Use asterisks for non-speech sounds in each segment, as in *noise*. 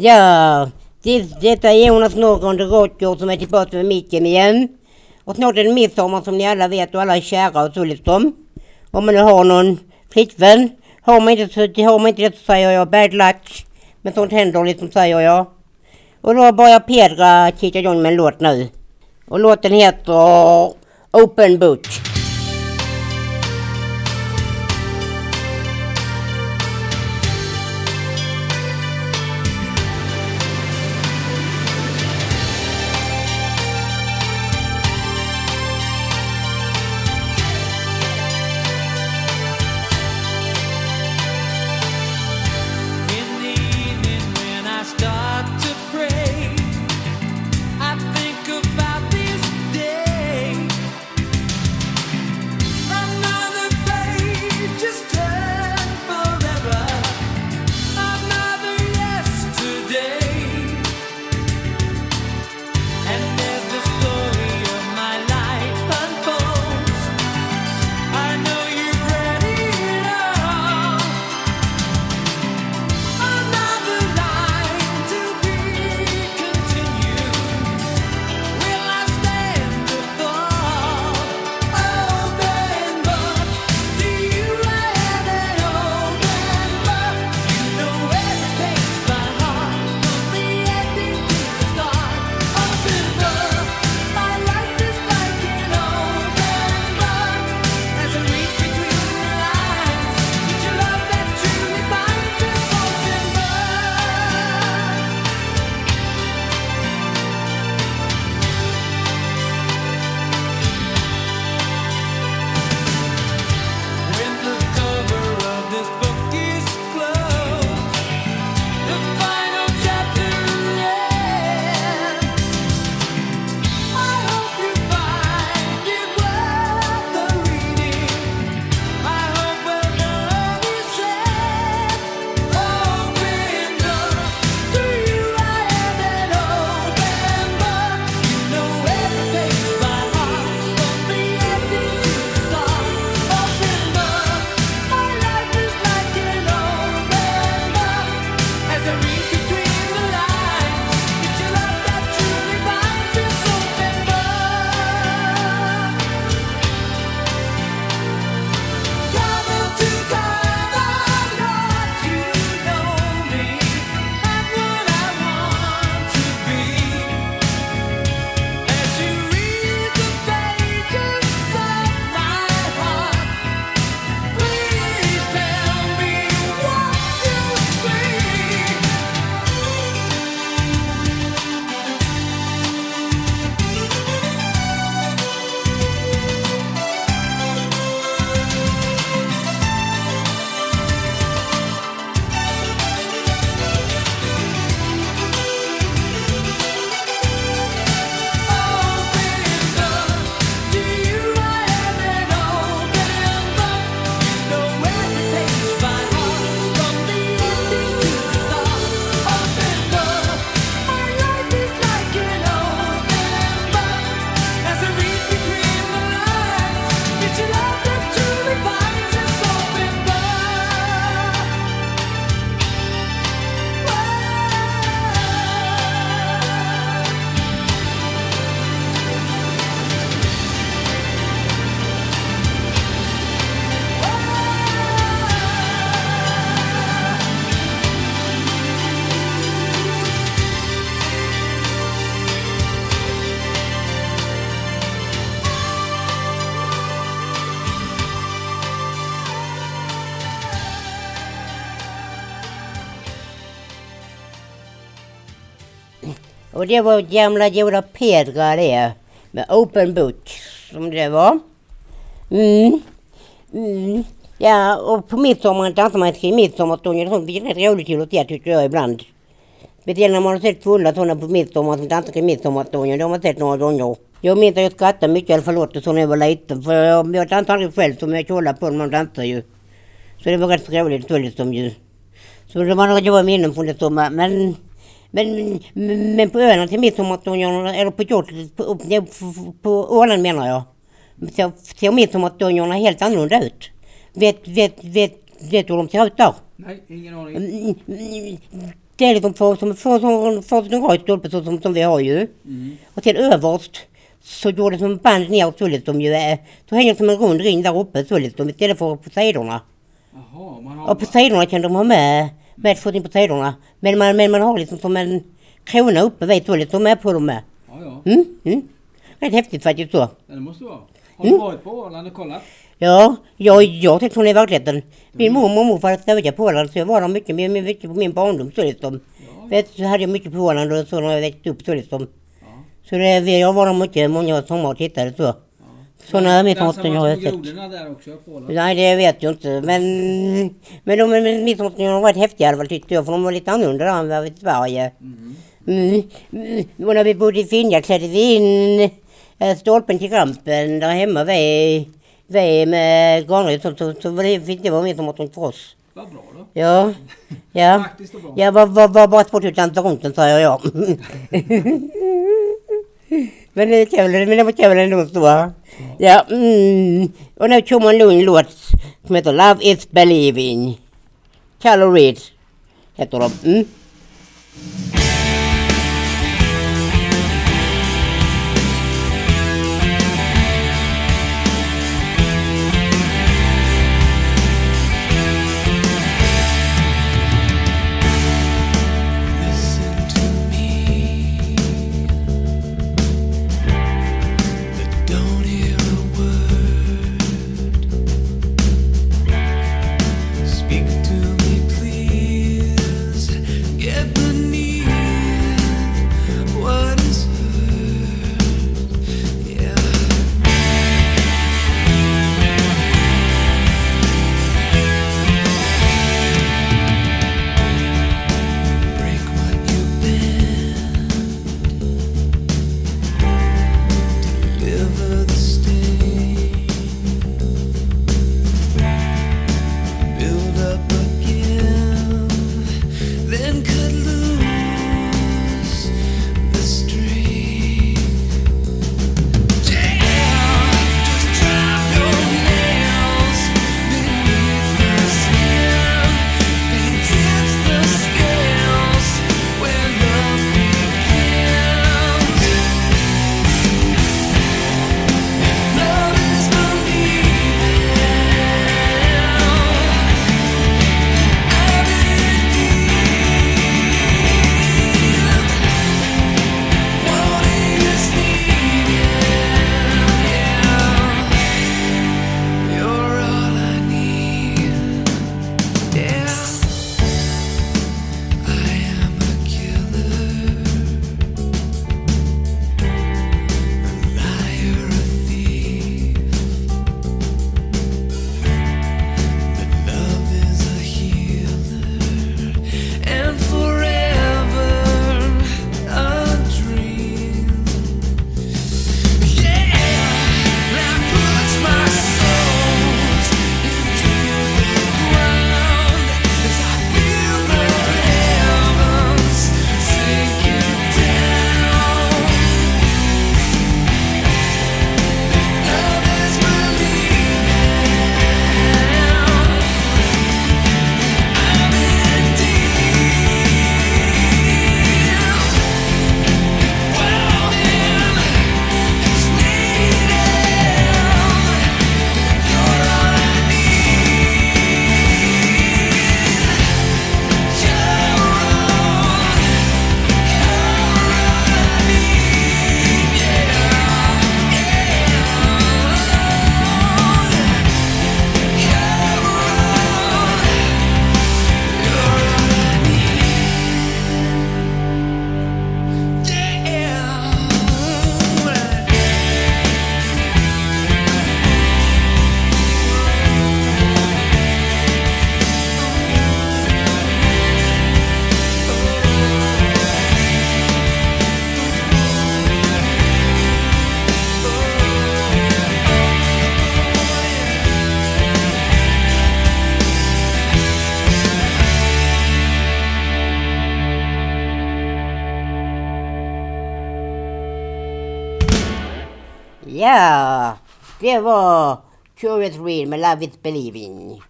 Ja, det, detta är Jonas Norrgård Rådgård som är tillbaka med micken igen. Och snart är det midsommar som ni alla vet och alla är kära och så liksom. Om man nu har någon flickvän. Har man inte, har man inte det så säger jag bad luck. Men sånt händer liksom säger jag. Och då börjar Pedra kicka igång med en låt nu. Och låten heter Open Book. Och det var gamla goda Pedra det. Med Open Book. Som det var. Mm. Mm. Ja, och på midsommar dansar man till midsommarstången och sånt. Det är rätt roligt till att se tycker jag ibland. Speciellt när man har sett fulla sådana på midsommar som dansar till midsommarstången. Det har man sett några gånger. Jag minns att jag skrattade mycket, i alla fall åt det när jag var liten. För jag, jag dansade aldrig själv, så jag kollade på dem, de dansar ju. Så det var rätt roligt så liksom ju. Så det var, några goda minnen från det sommar. Men, men, men på öarna till midsommarstången, eller på Gotland, på, på, på Åland menar jag. Så ser midsommarstångarna helt annorlunda ut. Vet, vet, vet, vet du hur de ser ut där? Nej, ingen aning. Mm, mm, Det är liksom två som får en rad stolpe så som, som vi har ju. Mm. Och sen överst så går det som band ner så liksom ju. Så hänger det som en rund ring där uppe så liksom istället för på sidorna. Jaha, man har... Och på sidorna kan de ha med, med fått in på sidorna. Men man, men man har liksom som en krona uppe vid så liksom med på dem med. Ja, ja. Mm, mm. Rätt häftigt faktiskt så. Ja, Det måste vara. Har du varit på Åland och kollat? Ja, jag, jag tänkte från i verkligheten. Min mormor och morfar stödjade på Åland så jag var där mycket, mycket, mycket på min barndom så liksom. Ja. Vet, så hade jag mycket på Åland och så när jag växte upp så liksom. Ja. Så det, jag var där mycket, många somrar och tittade så. Så när jag vet Dansar där också på? Nej det vet jag inte men, men de midsommarstångarna har varit häftiga i alla fall tyckte jag för de var lite annorlunda där än vad vi i Sverige. Mm. Mm. Mm. Och när vi bodde i Finja klädde vi in eh, stolpen till rampen där hemma vid, vid med granröd så, så, så var det, fick det vara midsommarstång för oss. Vad bra då. Ja, ja. Praktiskt och bra. Ja, var, var, var bara tusen runt säger jag. *laughs* ไม่ได้เจ็บเลยไม่ได้มาเจ็บอะไรหนูตัวอย่าอืมวันนี้ช่วงมันหลุนหลุดเม่ตัว love is believing ชาลอรีดแค่ตัวอืม det var Curious Real med Love Is Believing.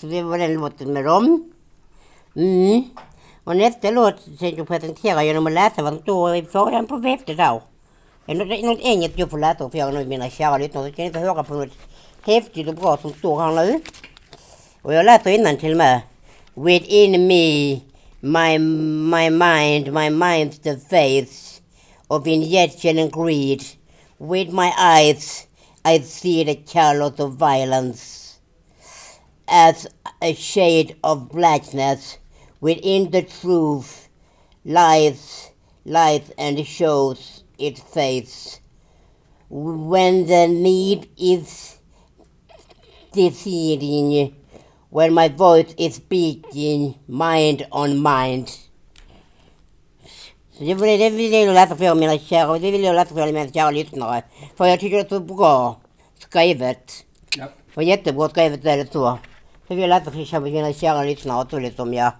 Så det var den låten med dem. Mm. Och nästa låt tänkte jag presentera genom att läsa vad som står i början på häftet där. Det är något, något engelskt jag får läsa för jag nu mina kära lyssnare. Så kan ni höra på något häftigt och bra som står här nu. Och jag läser innan till med. Within me, my, my mind, my mind's the face of injection and greed. With my eyes, I see the colors of violence. As a shade of blackness within the truth lies, lies and shows its face. When the need is deceiving, when my voice is speaking mind on mind. Det, var det, det vill jag läsa för mina kära, det vill jag läsa för mina kära lyssnare. För jag tycker det är så bra skrivet. Ja. För jättebra skrivet är det så. Så vill jag läsa för mina kära lyssnare så liksom jag.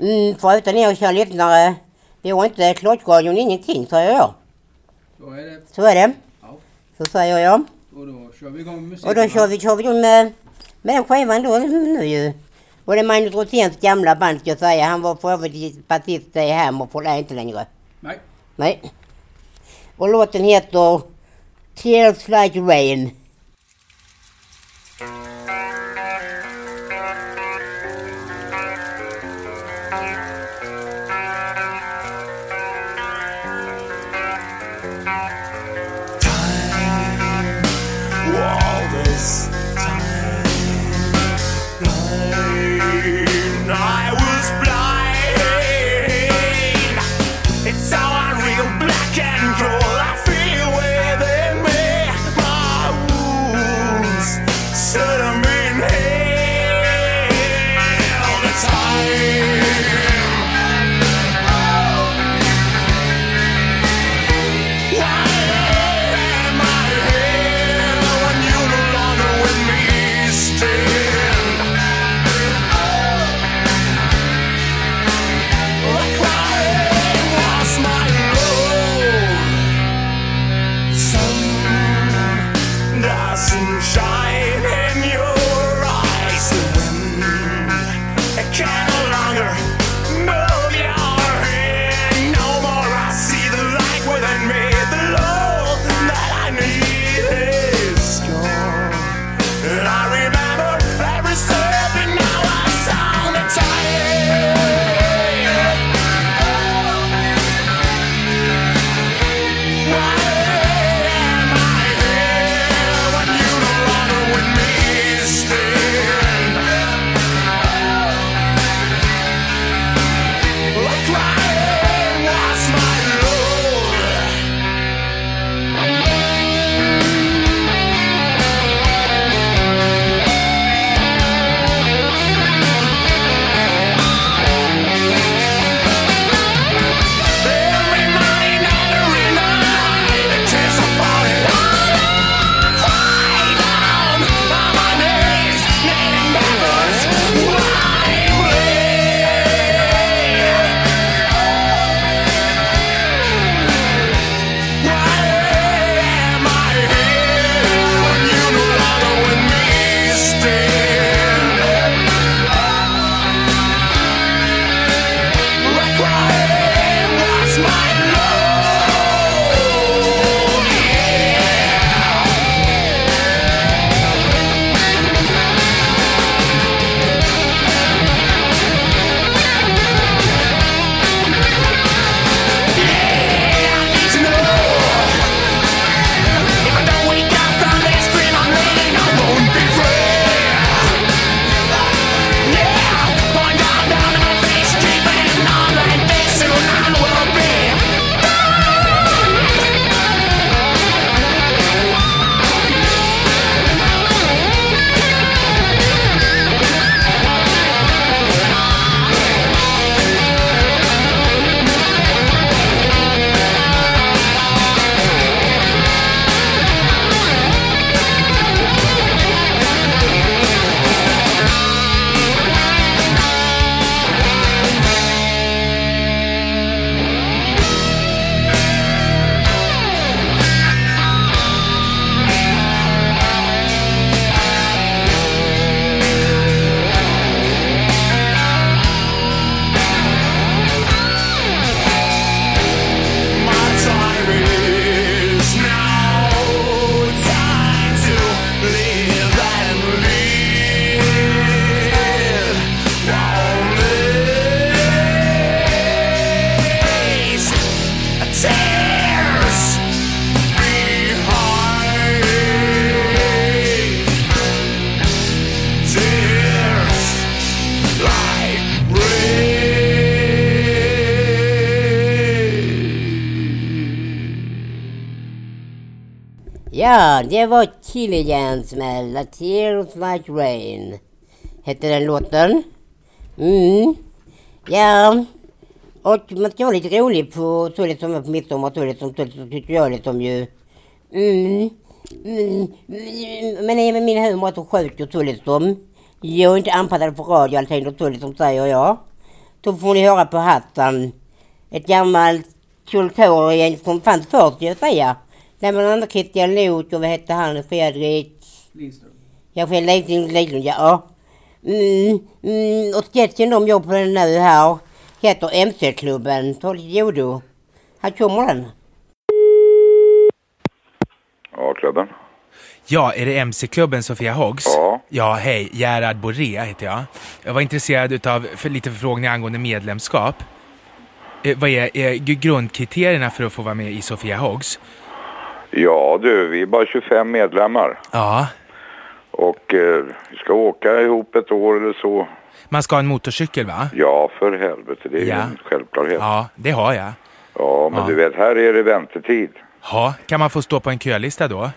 Mm, för utan er kära lyssnare, har inte Klockradion ingenting säger jag. Så är det. Så är det. Ja. Så säger jag. Och då kör vi igång musiken. Och då kör vi, kör vi igång med, med den skivan då nu ju. Och det är Magnus Roséns gamla band ska jag säga. Han var för övrigt basist i Hammerfall, är inte längre. Nej. Nej. Och låten heter Tears Like Rain. Det var Killians med La Tears Like Rain. Hette den låten. Mm. Ja. Och man ska vara lite rolig på så är på midsommar så som så liksom tycker jag liksom ju. Mm. mm. Mm. Men även min humor är så sjuk och så liksom. Jag är inte anpassad för radio allting och så liksom säger jag. Då får ni höra på Hassan. Ett gammalt kulturgäng som fanns först, ska jag där bland annat Christian Luuk och vad hette han? Fredrik... Lindström. Jag får Lejdlund, Lejdlund, ja. Mm, mm, och sketchen de gör på den nu här heter MC-klubben. Ta lite jodo. Här kommer den. Ja, klubben. Ja, är det MC-klubben Sofia Hoggs? Ja. Ja, hej. Gerhard Boré heter jag. Jag var intresserad utav för lite förfrågningar angående medlemskap. Eh, vad är, är grundkriterierna för att få vara med i Sofia Hoggs? Ja du, vi är bara 25 medlemmar. Ja, Och eh, vi ska åka ihop ett år eller så. man ska ha en motorcykel va? Ja, för helvete. Det är ju Ja. en självklarhet. Ja, Ja, det har jag. men Ja. du vet, här är det väntetid. Ja, kan man få stå på en kölista då?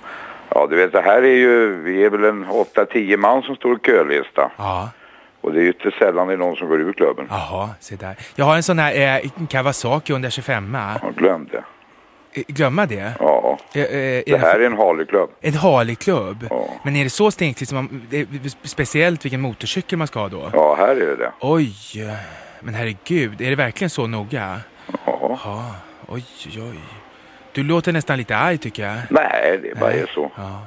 Ja, du vet, det här är ju, vi är väl en 8-10 man som står i kölista. Ja, Och det är ju inte sällan det är någon som går ur klubben. jaha, se där. Jag har en sån här eh, Kawasaki 125. Jag glömde. Eh, glömma det? Ja, Eh, eh, är det här är en Harley-klubb. En Harley-klubb? Ja. Men är det så stinkligt som man, är speciellt vilken motorcykel man ska ha då? Ja, här är det det. Oj, men herregud, är det verkligen så noga? Ja. Ja, oj, oj, oj. Du låter nästan lite arg tycker jag. Nej, det bara är så. Ja,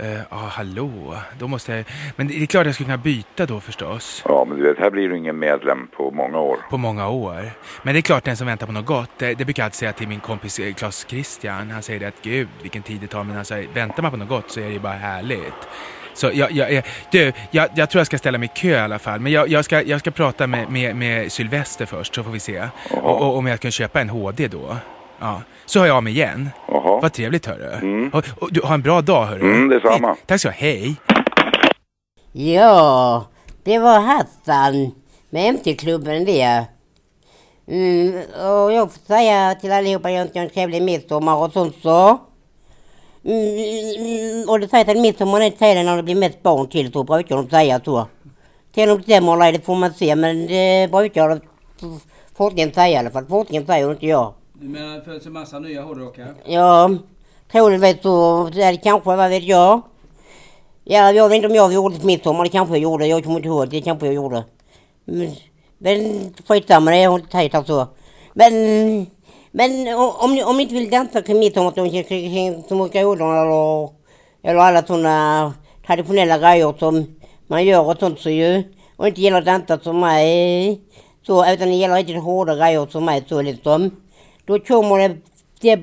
Eh, ja hallå, då måste jag... Men det är klart jag skulle kunna byta då förstås. Ja, men du vet, här blir du ingen medlem på många år. På många år. Men det är klart den som väntar på något gott, det, det brukar jag alltid säga till min kompis eh, Claes Christian. Han säger det att gud vilken tid det tar, men alltså, väntar man på något gott så är det ju bara härligt. Så jag, jag, jag, du, jag, jag tror jag ska ställa mig i kö i alla fall. Men jag, jag, ska, jag ska prata med, med, med Sylvester först så får vi se. Och, och om jag kan köpa en HD då. Ja. Så hör jag av mig igen. Jaha. Vad trevligt hörru. Och, och, du har en bra dag hörru. Mm, detsamma. Hej. Tack så hej. Ja, det var Hassan med MC-klubben det. Mm, och jag får säga till allihopa att jag önskar en trevlig midsommar och sånt så. Mm, och det sägs att midsommar är tiden när det blir mest barn till, så brukar de säga så. Till om det stämmer eller det får man se, men det brukar forskningen säga i alla fall. Forskningen säger inte jag. Du menar det föds en massa nya hårdrockare? Ja, troligtvis så, det kanske, vad vet jag. Ja, jag vet inte om jag gjorde till midsommar, det kanske jag gjorde, jag kommer inte ihåg, det kanske jag gjorde. Mm, men, men skitsamma, det är inte tajt alltså. Men, men om ni, om ni inte vill dansa kring midsommar kring- kring kring eller, eller alla sådana traditionella grejer som man gör och sånt så ju. Och inte gillar att dansa som mig, så, utan det gäller riktigt hårda grejer som mig så liksom. Då kommer det, det,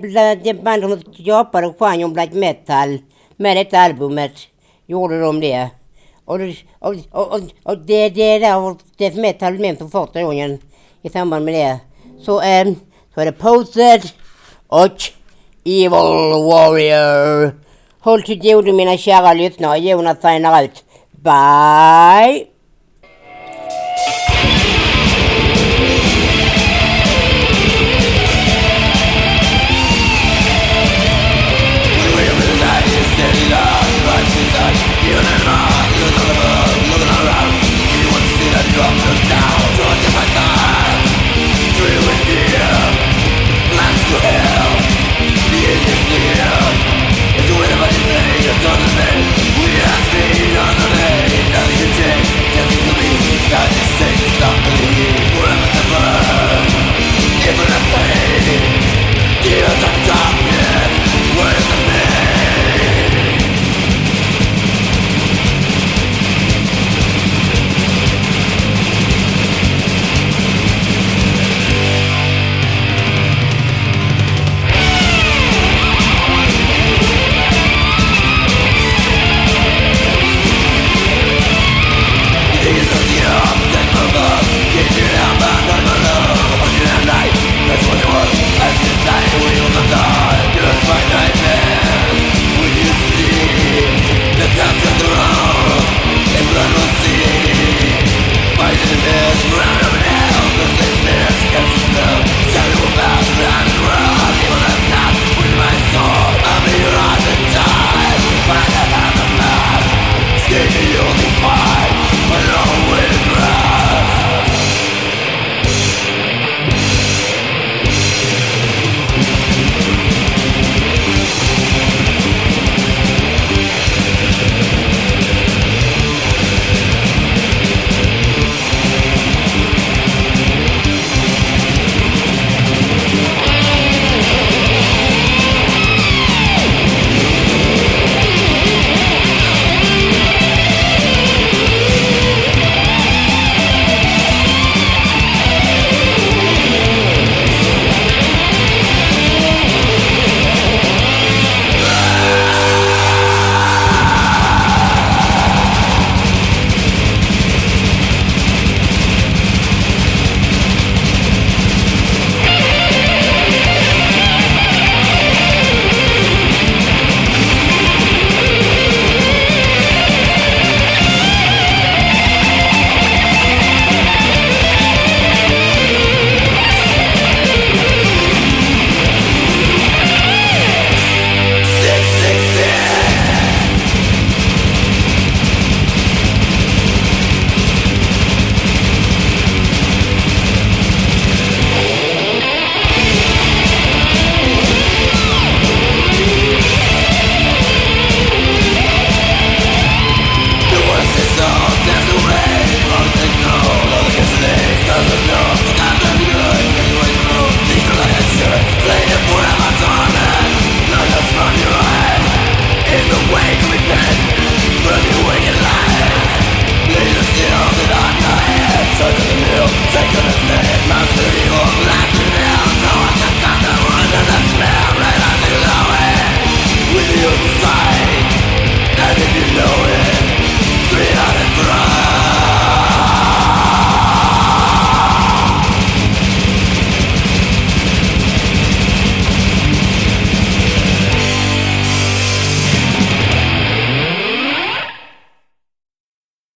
det band som skapade genren black metal med detta albumet. Gjorde de det. Och, det- och, och, och, och det, det är där death metal med för första gången i samband med det. Så, ähm, så är det Posted och Evil Warrior. Håll till godo mina kära lyssnare. Jonas signar ut. Bye!